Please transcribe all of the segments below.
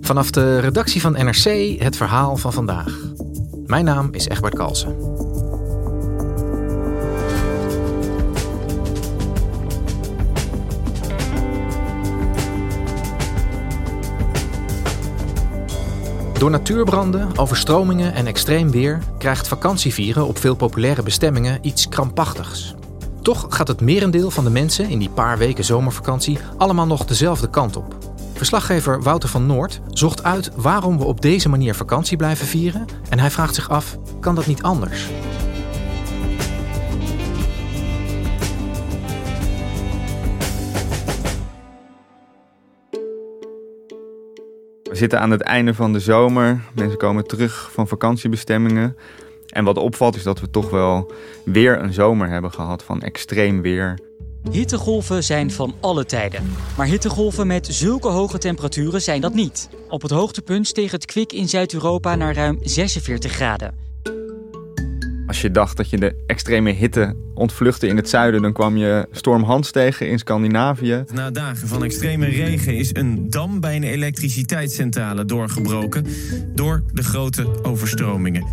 Vanaf de redactie van NRC het verhaal van vandaag. Mijn naam is Egbert Kalsen. Door natuurbranden, overstromingen en extreem weer krijgt vakantievieren op veel populaire bestemmingen iets krampachtigs. Toch gaat het merendeel van de mensen in die paar weken zomervakantie allemaal nog dezelfde kant op. Verslaggever Wouter van Noord zocht uit waarom we op deze manier vakantie blijven vieren en hij vraagt zich af: kan dat niet anders? We zitten aan het einde van de zomer. Mensen komen terug van vakantiebestemmingen. En wat opvalt is dat we toch wel weer een zomer hebben gehad van extreem weer. Hittegolven zijn van alle tijden. Maar hittegolven met zulke hoge temperaturen zijn dat niet. Op het hoogtepunt steeg het kwik in Zuid-Europa naar ruim 46 graden. Als je dacht dat je de extreme hitte ontvluchtte in het zuiden, dan kwam je storm Hans tegen in Scandinavië. Na dagen van extreme regen is een dam bij een elektriciteitscentrale doorgebroken door de grote overstromingen.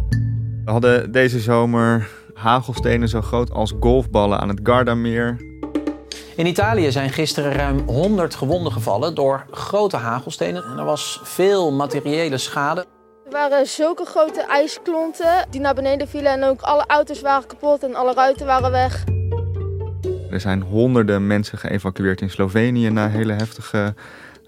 We hadden deze zomer hagelstenen zo groot als golfballen aan het Gardameer. In Italië zijn gisteren ruim 100 gewonden gevallen door grote hagelstenen. En er was veel materiële schade. Er waren zulke grote ijsklonten die naar beneden vielen en ook alle auto's waren kapot en alle ruiten waren weg. Er zijn honderden mensen geëvacueerd in Slovenië na hele heftige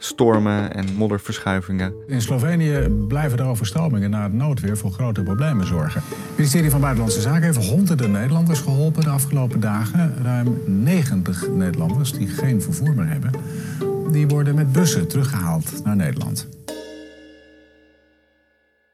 stormen en modderverschuivingen. In Slovenië blijven de overstromingen na het noodweer voor grote problemen zorgen. Het ministerie van Buitenlandse Zaken heeft honderden Nederlanders geholpen de afgelopen dagen. Ruim 90 Nederlanders die geen vervoer meer hebben, die worden met bussen teruggehaald naar Nederland.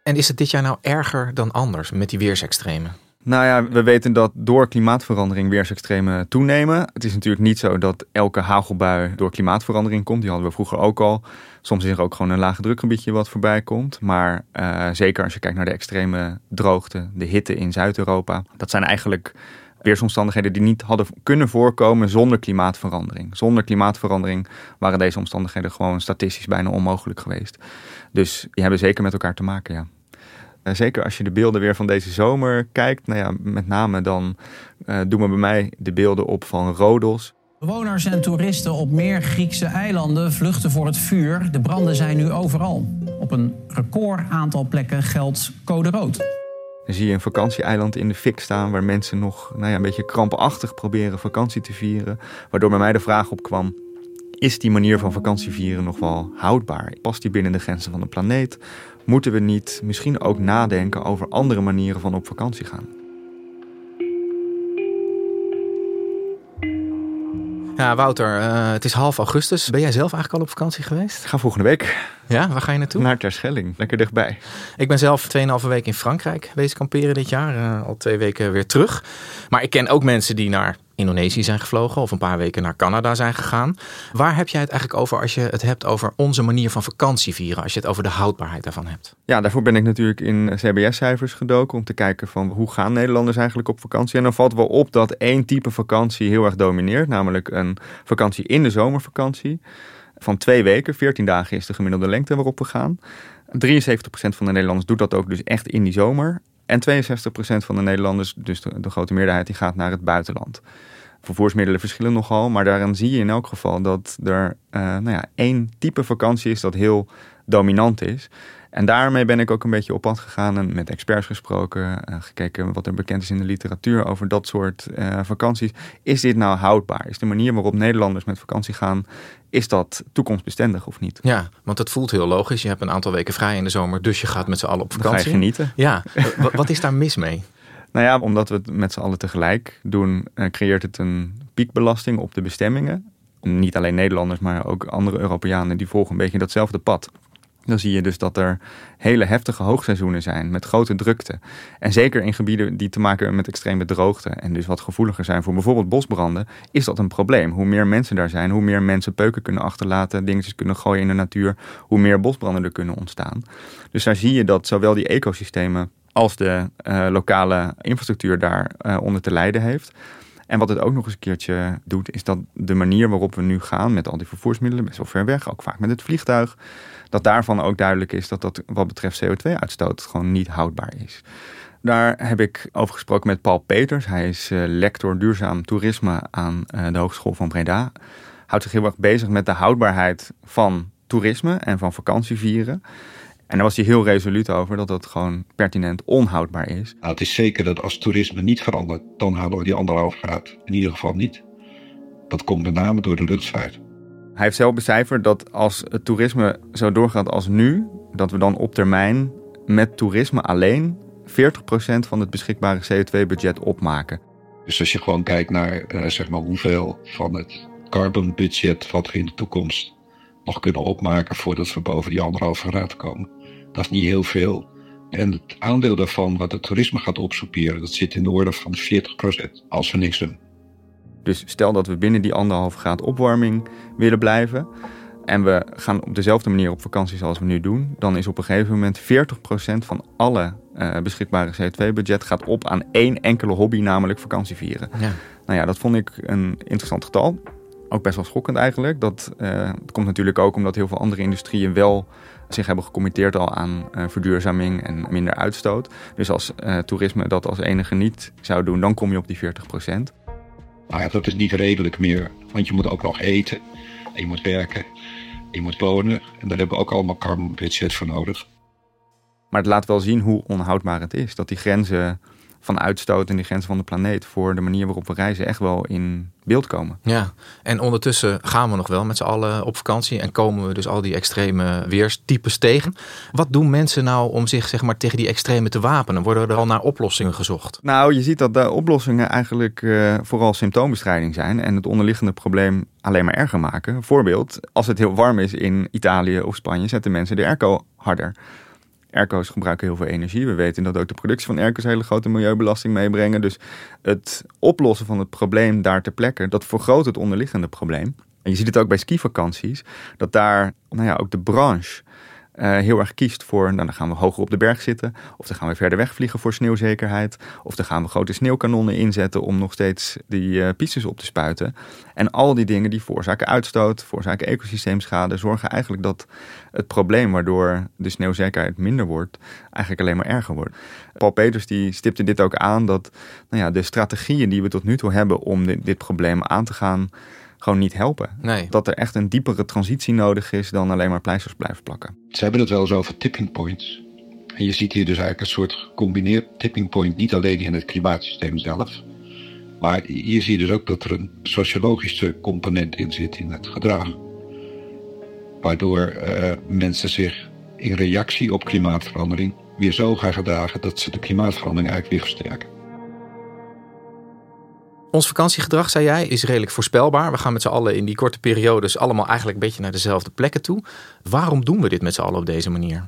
En is het dit jaar nou erger dan anders met die weersextremen? Nou ja, we weten dat door klimaatverandering weersextremen toenemen. Het is natuurlijk niet zo dat elke hagelbui door klimaatverandering komt. Die hadden we vroeger ook al. Soms is er ook gewoon een lage drukgebiedje wat voorbij komt. Maar uh, zeker als je kijkt naar de extreme droogte, de hitte in Zuid-Europa. Dat zijn eigenlijk weersomstandigheden die niet hadden kunnen voorkomen zonder klimaatverandering. Zonder klimaatverandering waren deze omstandigheden gewoon statistisch bijna onmogelijk geweest. Dus die hebben zeker met elkaar te maken, ja. Zeker als je de beelden weer van deze zomer kijkt, nou ja, met name dan uh, doen we bij mij de beelden op van Rodos. Bewoners en toeristen op meer Griekse eilanden vluchten voor het vuur. De branden zijn nu overal. Op een record aantal plekken geldt code rood. Dan zie je een vakantieeiland in de fik staan waar mensen nog nou ja, een beetje krampachtig proberen vakantie te vieren. Waardoor bij mij de vraag opkwam: is die manier van vakantie vieren nog wel houdbaar? Past die binnen de grenzen van de planeet? Moeten we niet misschien ook nadenken over andere manieren van op vakantie gaan? Ja, Wouter, uh, het is half augustus. Ben jij zelf eigenlijk al op vakantie geweest? Ik ga volgende week. Ja, waar ga je naartoe? Naar Terschelling, lekker dichtbij. Ik ben zelf 2,5 weken in Frankrijk bezig kamperen dit jaar. Uh, al twee weken weer terug. Maar ik ken ook mensen die naar Indonesië zijn gevlogen of een paar weken naar Canada zijn gegaan. Waar heb jij het eigenlijk over als je het hebt over onze manier van vakantie vieren, als je het over de houdbaarheid daarvan hebt? Ja, daarvoor ben ik natuurlijk in CBS-cijfers gedoken om te kijken van hoe gaan Nederlanders eigenlijk op vakantie. En dan valt wel op dat één type vakantie heel erg domineert, namelijk een vakantie in de zomervakantie. Van twee weken, 14 dagen is de gemiddelde lengte waarop we gaan. 73% van de Nederlanders doet dat ook dus echt in die zomer. En 62% van de Nederlanders, dus de, grote meerderheid, die gaat naar het buitenland. Vervoersmiddelen verschillen nogal, maar daarin zie je in elk geval dat er uh, nou ja, één type vakantie is dat heel dominant is. En daarmee ben ik ook een beetje op pad gegaan en met experts gesproken, uh, gekeken wat er bekend is in de literatuur over dat soort uh, vakanties. Is dit nou houdbaar? Is de manier waarop Nederlanders met vakantie gaan, is dat toekomstbestendig of niet? Ja, want het voelt heel logisch. Je hebt een aantal weken vrij in de zomer, dus je gaat met z'n allen op vakantie. ga je genieten. Ja, wat is daar mis mee? Nou ja, omdat we het met z'n allen tegelijk doen, uh, creëert het een piekbelasting op de bestemmingen. Niet alleen Nederlanders, maar ook andere Europeanen die volgen een beetje datzelfde pad. Dan zie je dus dat er hele heftige hoogseizoenen zijn met grote drukte. En zeker in gebieden die te maken hebben met extreme droogte en dus wat gevoeliger zijn voor bijvoorbeeld bosbranden, is dat een probleem. Hoe meer mensen daar zijn, hoe meer mensen peuken kunnen achterlaten, dingetjes kunnen gooien in de natuur, hoe meer bosbranden er kunnen ontstaan. Dus daar zie je dat zowel die ecosystemen als de uh, lokale infrastructuur daar uh, onder te lijden heeft. En wat het ook nog eens een keertje doet, is dat de manier waarop we nu gaan met al die vervoersmiddelen, best wel ver weg, ook vaak met het vliegtuig, dat daarvan ook duidelijk is dat dat wat betreft CO2-uitstoot gewoon niet houdbaar is. Daar heb ik over gesproken met Paul Peters. Hij is uh, lector duurzaam toerisme aan uh, de Hogeschool van Breda. Houdt zich heel erg bezig met de houdbaarheid van toerisme en van vakantievieren. En daar was hij heel resoluut over dat dat gewoon pertinent onhoudbaar is. Nou, het is zeker dat als toerisme niet verandert, dan halen we die anderhalf graad. In ieder geval niet. Dat komt met name door de luchtvaart. Hij heeft zelf becijferd dat als het toerisme zo doorgaat als nu, dat we dan op termijn met toerisme alleen 40% van het beschikbare CO2-budget opmaken. Dus als je gewoon kijkt naar uh, zeg maar hoeveel van het carbon budget wat we in de toekomst nog kunnen opmaken voordat we boven die anderhalve graad komen, dat is niet heel veel. En het aandeel daarvan wat het toerisme gaat opsoeperen, dat zit in de orde van 40% als we niks doen. Dus stel dat we binnen die anderhalve graad opwarming willen blijven. En we gaan op dezelfde manier op vakantie zoals we nu doen. Dan is op een gegeven moment 40% van alle uh, beschikbare CO2-budget gaat op aan één enkele hobby, namelijk vakantie vieren. Ja. Nou ja, dat vond ik een interessant getal. Ook best wel schokkend eigenlijk. Dat, uh, komt natuurlijk ook omdat heel veel andere industrieën wel zich hebben gecommitteerd al aan uh, verduurzaming en minder uitstoot. Dus als toerisme dat als enige niet zou doen, dan kom je op die 40 nou ja, dat is niet redelijk meer, want je moet ook nog eten. En je moet werken. En je moet wonen. En daar hebben we ook allemaal carbon budget voor nodig. Maar het laat wel zien hoe onhoudbaar het is. Dat die grenzen van uitstoot en die grenzen van de planeet voor de manier waarop we reizen echt wel in beeld komen. Ja, en ondertussen gaan we nog wel met z'n allen op vakantie en komen we dus al die extreme weerstypes tegen. Wat doen mensen nou om zich zeg maar, tegen die extreme te wapenen? Worden er al naar oplossingen gezocht? Nou, je ziet dat de oplossingen eigenlijk uh, vooral symptoombestrijding zijn en het onderliggende probleem alleen maar erger maken. Voorbeeld, als het heel warm is in Italië of Spanje, zetten mensen de airco harder. Airco's gebruiken heel veel energie. We weten dat ook de productie van airco's hele grote milieubelasting meebrengen. Dus het oplossen van het probleem daar ter plekke, dat vergroot het onderliggende probleem. En je ziet het ook bij skivakanties, dat daar nou ja, ook de branche uh, heel erg kiest voor, nou, dan gaan we hoger op de berg zitten, of dan gaan we verder weg vliegen voor sneeuwzekerheid, of dan gaan we grote sneeuwkanonnen inzetten om nog steeds die uh, pistes op te spuiten. En al die dingen die veroorzaken uitstoot, veroorzaken ecosysteemschade, zorgen eigenlijk dat het probleem waardoor de sneeuwzekerheid minder wordt, eigenlijk alleen maar erger wordt. Paul Peters die stipte dit ook aan, dat nou ja, de strategieën die we tot nu toe hebben om dit probleem aan te gaan, gewoon niet helpen. Nee. Dat er echt een diepere transitie nodig is dan alleen maar pleisters blijven plakken. Ze hebben het wel eens over tipping points. En je ziet hier dus eigenlijk een soort gecombineerd tipping point, niet alleen in het klimaatsysteem zelf. Maar hier zie je dus ook dat er een sociologische component in zit in het gedrag. Waardoor uh, mensen zich in reactie op klimaatverandering weer zo gaan gedragen dat ze de klimaatverandering eigenlijk weer versterken. Ons vakantiegedrag, zei jij, is redelijk voorspelbaar. We gaan met z'n allen in die korte periodes allemaal eigenlijk een beetje naar dezelfde plekken toe. Waarom doen we dit met z'n allen op deze manier?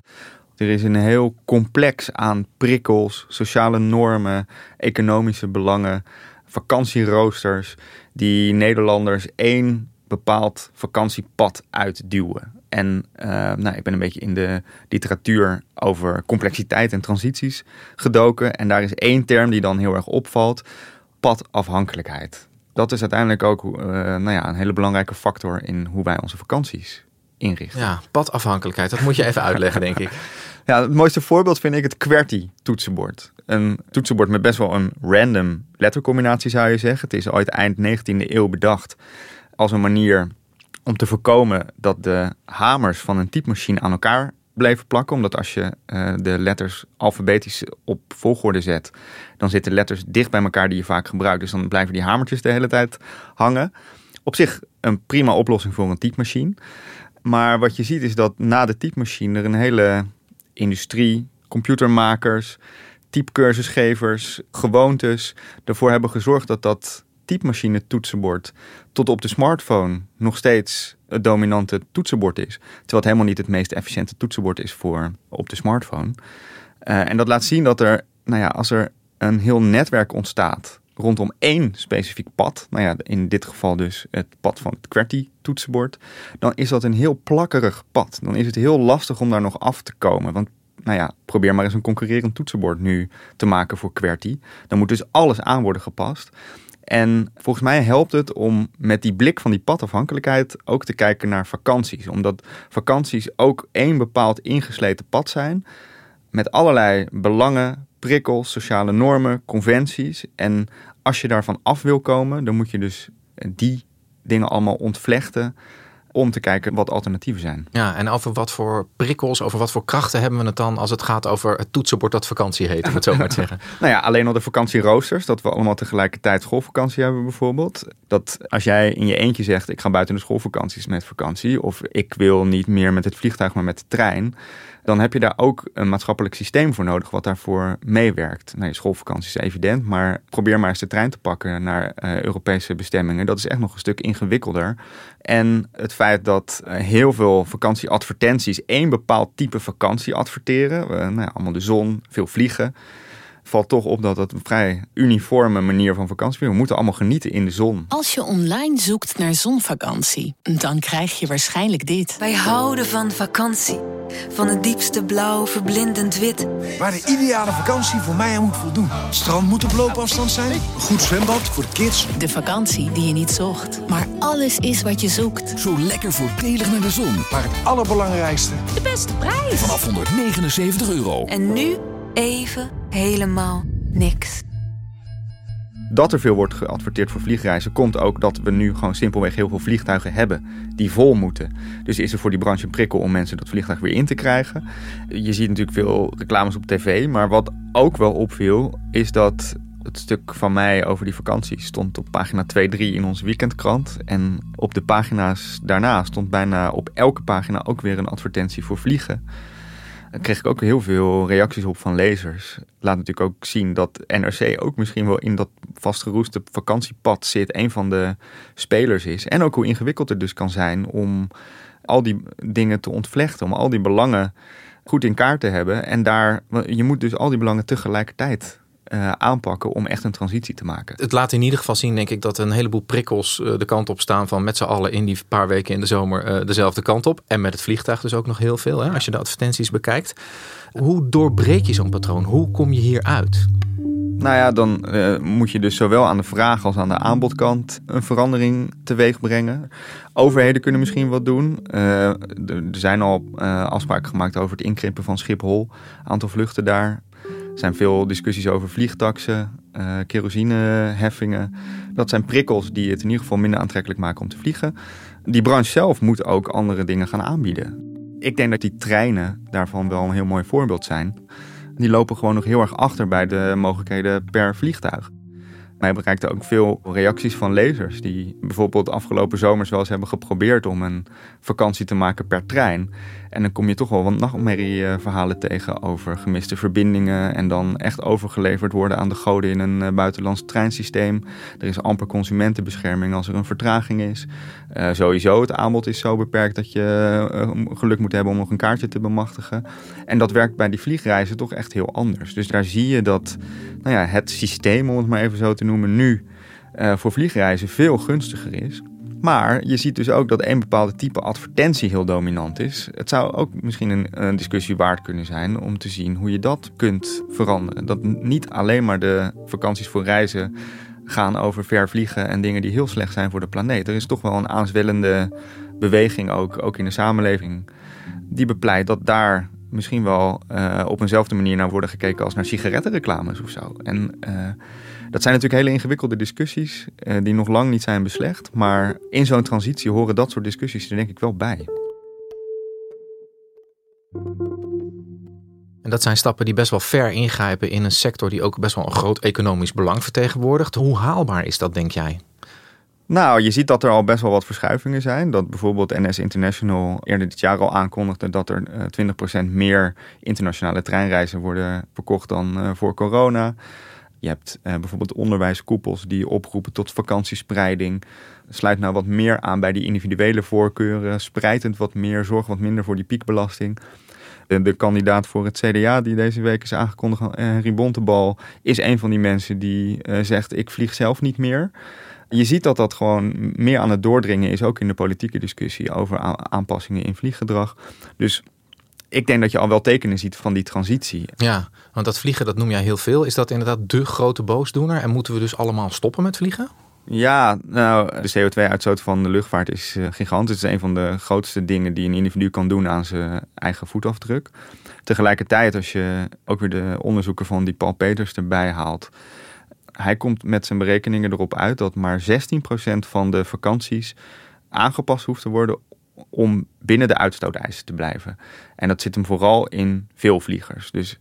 Er is een heel complex aan prikkels, sociale normen, economische belangen, vakantieroosters die Nederlanders één bepaald vakantiepad uitduwen. En uh, nou, ik ben een beetje in de literatuur over complexiteit en transities gedoken. En daar is één term die dan heel erg opvalt padafhankelijkheid. Dat is uiteindelijk ook uh, nou ja, een hele belangrijke factor in hoe wij onze vakanties inrichten. Ja, padafhankelijkheid, dat moet je even uitleggen, denk ik. Ja, het mooiste voorbeeld vind ik het QWERTY-toetsenbord. Een toetsenbord met best wel een random lettercombinatie zou je zeggen. Het is ooit eind 19e eeuw bedacht als een manier om te voorkomen dat de hamers van een typemachine aan elkaar bleven plakken. Omdat als je uh, de letters alfabetisch op volgorde zet, dan zitten letters dicht bij elkaar die je vaak gebruikt. Dus dan blijven die hamertjes de hele tijd hangen. Op zich een prima oplossing voor een typemachine. Maar wat je ziet is dat na de typemachine er een hele industrie, computermakers, typecursusgevers, gewoontes ervoor hebben gezorgd dat dat typemachine toetsenbord tot op de smartphone nog steeds het dominante toetsenbord is. Terwijl het helemaal niet het meest efficiënte toetsenbord is voor op de smartphone. Uh, en dat laat zien dat er, nou ja, als er een heel netwerk ontstaat rondom één specifiek pad, nou ja, in dit geval dus het pad van het QWERTY-toetsenbord, dan is dat een heel plakkerig pad. Dan is het heel lastig om daar nog af te komen. Want nou ja, probeer maar eens een concurrerend toetsenbord nu te maken voor QWERTY. Dan moet dus alles aan worden gepast. En volgens mij helpt het om met die blik van die padafhankelijkheid ook te kijken naar vakanties. Omdat vakanties ook één bepaald ingesleten pad zijn. Met allerlei belangen, prikkels, sociale normen, conventies. En als je daarvan af wil komen, dan moet je dus die dingen allemaal ontvlechten om te kijken wat alternatieven zijn. Ja, en over wat voor prikkels, over wat voor krachten hebben we het dan als het gaat over het toetsenbord dat vakantie heet, om het zo maar te zeggen? nou ja, alleen al de vakantieroosters, dat we allemaal tegelijkertijd schoolvakantie hebben bijvoorbeeld. Dat als jij in je eentje zegt, ik ga buiten de schoolvakanties met vakantie, of ik wil niet meer met het vliegtuig, maar met de trein dan heb je daar ook een maatschappelijk systeem voor nodig wat daarvoor meewerkt. Nou, je schoolvakantie is evident, maar probeer maar eens de trein te pakken naar uh, Europese bestemmingen. Dat is echt nog een stuk ingewikkelder. En het feit dat uh, heel veel vakantieadvertenties één bepaald type vakantie adverteren, uh, nou ja, allemaal de zon, veel vliegen valt toch op dat het een vrij uniforme manier van vakantie is. We moeten allemaal genieten in de zon. Als je online zoekt naar zonvakantie, dan krijg je waarschijnlijk dit. Wij houden van vakantie. Van het diepste blauw, verblindend wit. Waar de ideale vakantie voor mij aan moet voldoen. Strand moet op loopafstand zijn. Goed zwembad voor de kids. De vakantie die je niet zocht. Maar alles is wat je zoekt. Zo lekker voordelig naar de zon. Maar het allerbelangrijkste. De beste prijs. Vanaf 179 euro. En nu even helemaal niks. Dat er veel wordt geadverteerd voor vliegreizen komt ook dat we nu gewoon simpelweg heel veel vliegtuigen hebben die vol moeten. Dus is er voor die branche een prikkel om mensen dat vliegtuig weer in te krijgen. Je ziet natuurlijk veel reclames op tv, maar wat ook wel opviel is dat het stuk van mij over die vakantie stond op pagina 2, 3 in onze weekendkrant. En op de pagina's daarna stond bijna op elke pagina ook weer een advertentie voor vliegen. Daar kreeg ik ook heel veel reacties op van lezers. Laat natuurlijk ook zien dat NRC ook misschien wel in dat vastgeroeste vakantiepad zit. Een van de spelers is. En ook hoe ingewikkeld het dus kan zijn om al die dingen te ontvlechten. Om al die belangen goed in kaart te hebben. En daar, je moet dus al die belangen tegelijkertijd uh, aanpakken om echt een transitie te maken. Het laat in ieder geval zien, denk ik, dat een heleboel prikkels uh, de kant op staan van met z'n allen in die paar weken in de zomer uh, dezelfde kant op. En met het vliegtuig dus ook nog heel veel, hè, als je de advertenties bekijkt. Hoe doorbreek je zo'n patroon? Hoe kom je hier uit? Nou ja, dan moet je dus zowel aan de vraag als aan de aanbodkant een verandering teweeg brengen. Overheden kunnen misschien wat doen. er zijn al afspraken gemaakt over het inkrimpen van Schiphol. Aantal vluchten daar er zijn veel discussies over vliegtaxen, uh, kerosineheffingen. Dat zijn prikkels die het in ieder geval minder aantrekkelijk maken om te vliegen. Die branche zelf moet ook andere dingen gaan aanbieden. Ik denk dat die treinen daarvan wel een heel mooi voorbeeld zijn. Die lopen gewoon nog heel erg achter bij de mogelijkheden per vliegtuig. Mij bereikte ook veel reacties van lezers die bijvoorbeeld afgelopen zomers wel eens hebben geprobeerd om een vakantie te maken per trein. En dan kom je toch wel wat nachtmerrieverhalen tegen over gemiste verbindingen en dan echt overgeleverd worden aan de goden in een eh, buitenlands treinsysteem. Er is amper consumentenbescherming als er een vertraging is. Uh, sowieso, het aanbod is zo beperkt dat je uh, geluk moet hebben om nog een kaartje te bemachtigen. En dat werkt bij die vliegreizen toch echt heel anders. Dus daar zie je dat nou ja, het systeem, om het maar even zo te noemen, nu uh, voor vliegreizen veel gunstiger is. Maar je ziet dus ook dat een bepaalde type advertentie heel dominant is. Het zou ook misschien een, discussie waard kunnen zijn om te zien hoe je dat kunt veranderen. Dat niet alleen maar de vakanties voor reizen gaan over ver vliegen en dingen die heel slecht zijn voor de planeet. Er is toch wel een aanzwellende beweging ook, ook in de samenleving, die bepleit dat daar misschien wel uh, op eenzelfde manier naar worden gekeken als naar sigarettenreclames of zo. En uh, dat zijn natuurlijk hele ingewikkelde discussies uh, die nog lang niet zijn beslecht. Maar in zo'n transitie horen dat soort discussies er denk ik wel bij. En dat zijn stappen die best wel ver ingrijpen in een sector die ook best wel een groot economisch belang vertegenwoordigt. Hoe haalbaar is dat, denk jij? Nou, je ziet dat er al best wel wat verschuivingen zijn. Dat bijvoorbeeld NS International eerder dit jaar al aankondigde dat er 20% meer internationale treinreizen worden verkocht dan voor corona. Je hebt bijvoorbeeld onderwijskoepels die oproepen tot vakantiespreiding. Sluit nou wat meer aan bij die individuele voorkeuren. Spreidt het wat meer, zorg wat minder voor die piekbelasting. De, kandidaat voor het CDA die deze week is aangekondigd, Henry Bontebal, is een van die mensen die uh, zegt: Ik vlieg zelf niet meer. Je ziet dat dat gewoon meer aan het doordringen is, ook in de politieke discussie over aanpassingen in vlieggedrag. Dus ik denk dat je al wel tekenen ziet van die transitie. Ja, want dat vliegen, dat noem jij heel veel. Is dat inderdaad de grote boosdoener? En moeten we dus allemaal stoppen met vliegen? Ja, nou, de CO2-uitstoot van de luchtvaart is uh, gigantisch. Het is een van de grootste dingen die een individu kan doen aan zijn eigen voetafdruk. Tegelijkertijd, als je ook weer de onderzoeken van die Paul Peters erbij haalt. Hij komt met zijn berekeningen erop uit dat maar 16% van de vakanties aangepast hoeft te worden om binnen de uitstooteisen te blijven. En dat zit hem vooral in veel vliegers. Dus 16%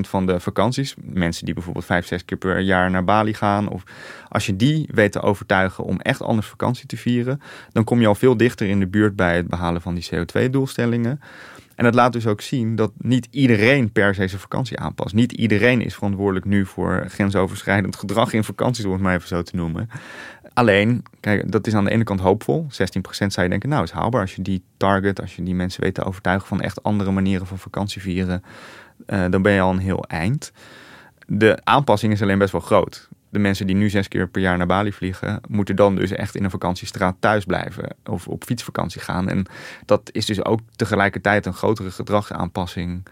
van de vakanties, mensen die bijvoorbeeld 5, 6 keer per jaar naar Bali gaan, of als je die weet te overtuigen om echt anders vakantie te vieren, dan kom je al veel dichter in de buurt bij het behalen van die CO2-doelstellingen. En dat laat dus ook zien dat niet iedereen per se zijn vakantie aanpast. Niet iedereen is verantwoordelijk nu voor grensoverschrijdend gedrag in vakanties, om het maar even zo te noemen. Alleen, kijk, dat is aan de ene kant hoopvol. 16% zou je denken, nou is haalbaar als je die target, als je die mensen weet te overtuigen van echt andere manieren van vakantie vieren, uh, dan ben je al een heel eind. De aanpassing is alleen best wel groot. De mensen die nu zes keer per jaar naar Bali vliegen, moeten dan dus echt in een vakantiestraat thuis blijven of op fietsvakantie gaan. En dat is dus ook tegelijkertijd een grotere gedragsaanpassing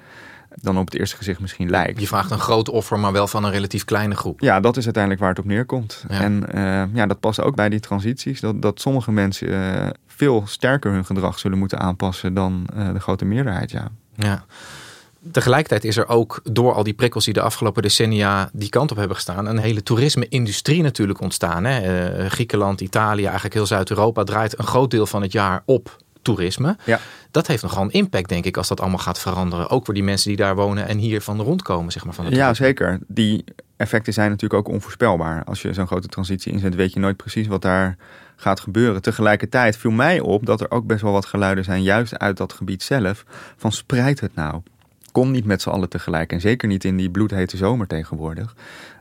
dan op het eerste gezicht misschien lijkt. Je vraagt een groot offer, maar wel van een relatief kleine groep. Ja, dat is uiteindelijk waar het op neerkomt. Ja. En uh, ja, dat past ook bij die transities. Dat, dat sommige mensen uh, veel sterker hun gedrag zullen moeten aanpassen dan uh, de grote meerderheid. Ja. ja. Tegelijkertijd is er ook door al die prikkels die de afgelopen decennia die kant op hebben gestaan, een hele toerisme-industrie natuurlijk ontstaan. Hè? Griekenland, Italië, eigenlijk heel Zuid-Europa draait een groot deel van het jaar op toerisme. Ja. Dat heeft nogal een impact, denk ik, als dat allemaal gaat veranderen. Ook voor die mensen die daar wonen en hier van rondkomen, zeg maar. Van ja, zeker. Die effecten zijn natuurlijk ook onvoorspelbaar. Als je zo'n grote transitie inzet, weet je nooit precies wat daar gaat gebeuren. Tegelijkertijd viel mij op dat er ook best wel wat geluiden zijn, juist uit dat gebied zelf, van spreid het nou. Kom niet met z'n allen tegelijk. En zeker niet in die bloedhete zomer tegenwoordig.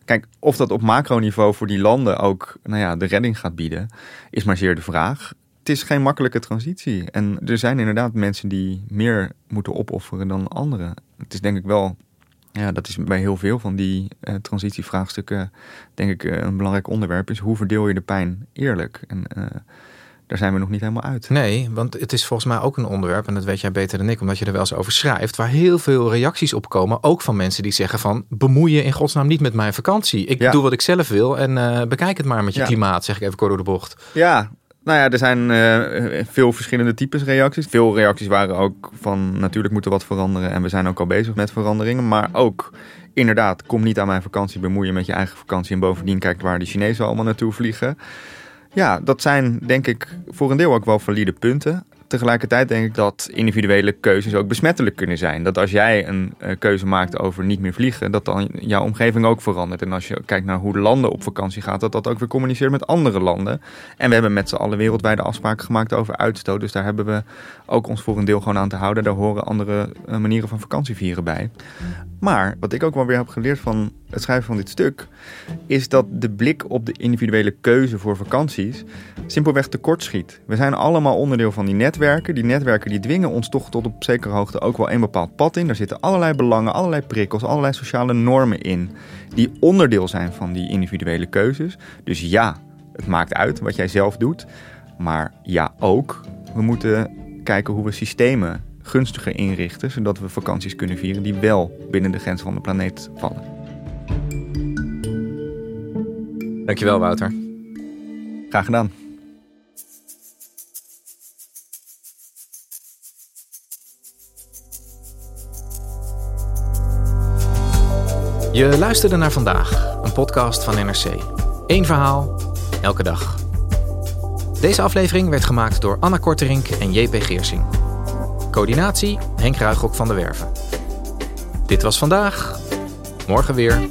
Kijk, of dat op macroniveau voor die landen ook nou ja, de redding gaat bieden, is maar zeer de vraag het is geen makkelijke transitie. En er zijn inderdaad mensen die meer moeten opofferen dan anderen. Het is denk ik wel, ja, dat is bij heel veel van die uh, transitievraagstukken, denk ik, uh, een belangrijk onderwerp is hoe verdeel je de pijn eerlijk? En uh, daar zijn we nog niet helemaal uit. Nee, want het is volgens mij ook een onderwerp, en dat weet jij beter dan ik, omdat je er wel eens over schrijft, waar heel veel reacties op komen, ook van mensen die zeggen van, bemoei je in godsnaam niet met mijn vakantie. Ik ja. doe wat ik zelf wil en bekijk het maar met je ja. klimaat, zeg ik even kort door de bocht. Ja, nou ja, er zijn uh, veel verschillende types reacties. Veel reacties waren ook van natuurlijk moeten wat veranderen en we zijn ook al bezig met veranderingen. Maar ook inderdaad, kom niet aan mijn vakantie, bemoeien met je eigen vakantie en bovendien kijk waar de Chinezen allemaal naartoe vliegen. Ja, dat zijn denk ik voor een deel ook wel valide punten. Tegelijkertijd denk ik dat individuele keuzes ook besmettelijk kunnen zijn. Dat als jij een uh, keuze maakt over niet meer vliegen, dat dan jouw omgeving ook verandert. En als je kijkt naar hoe landen op vakantie gaat, dat dat ook weer communiceert met andere landen. En we hebben met z'n allen wereldwijde afspraken gemaakt over uitstoot. Dus daar hebben we ook ons voor een deel gewoon aan te houden. Daar horen andere uh, manieren van vakantie vieren bij. Maar wat ik ook wel weer heb geleerd van het schrijven van dit stuk, is dat de blik op de individuele keuze voor vakanties simpelweg tekortschiet. We zijn allemaal onderdeel van die netwerken. Die netwerken die dwingen ons toch tot op zekere hoogte ook wel een bepaald pad in. Daar zitten allerlei belangen, allerlei prikkels, allerlei sociale normen in, die onderdeel zijn van die individuele keuzes. Dus ja, het maakt uit wat jij zelf doet. Maar ja, ook, we moeten kijken hoe we systemen gunstiger inrichten, zodat we vakanties kunnen vieren die wel binnen de grenzen van de planeet vallen. Dankjewel, Wouter. Graag gedaan. Je luisterde naar vandaag, een podcast van NRC. Eén verhaal, elke dag. Deze aflevering werd gemaakt door Anna Korterink en JP Geersing. Coördinatie Henk Ruigrok van der Werven. Dit was vandaag. Morgen weer.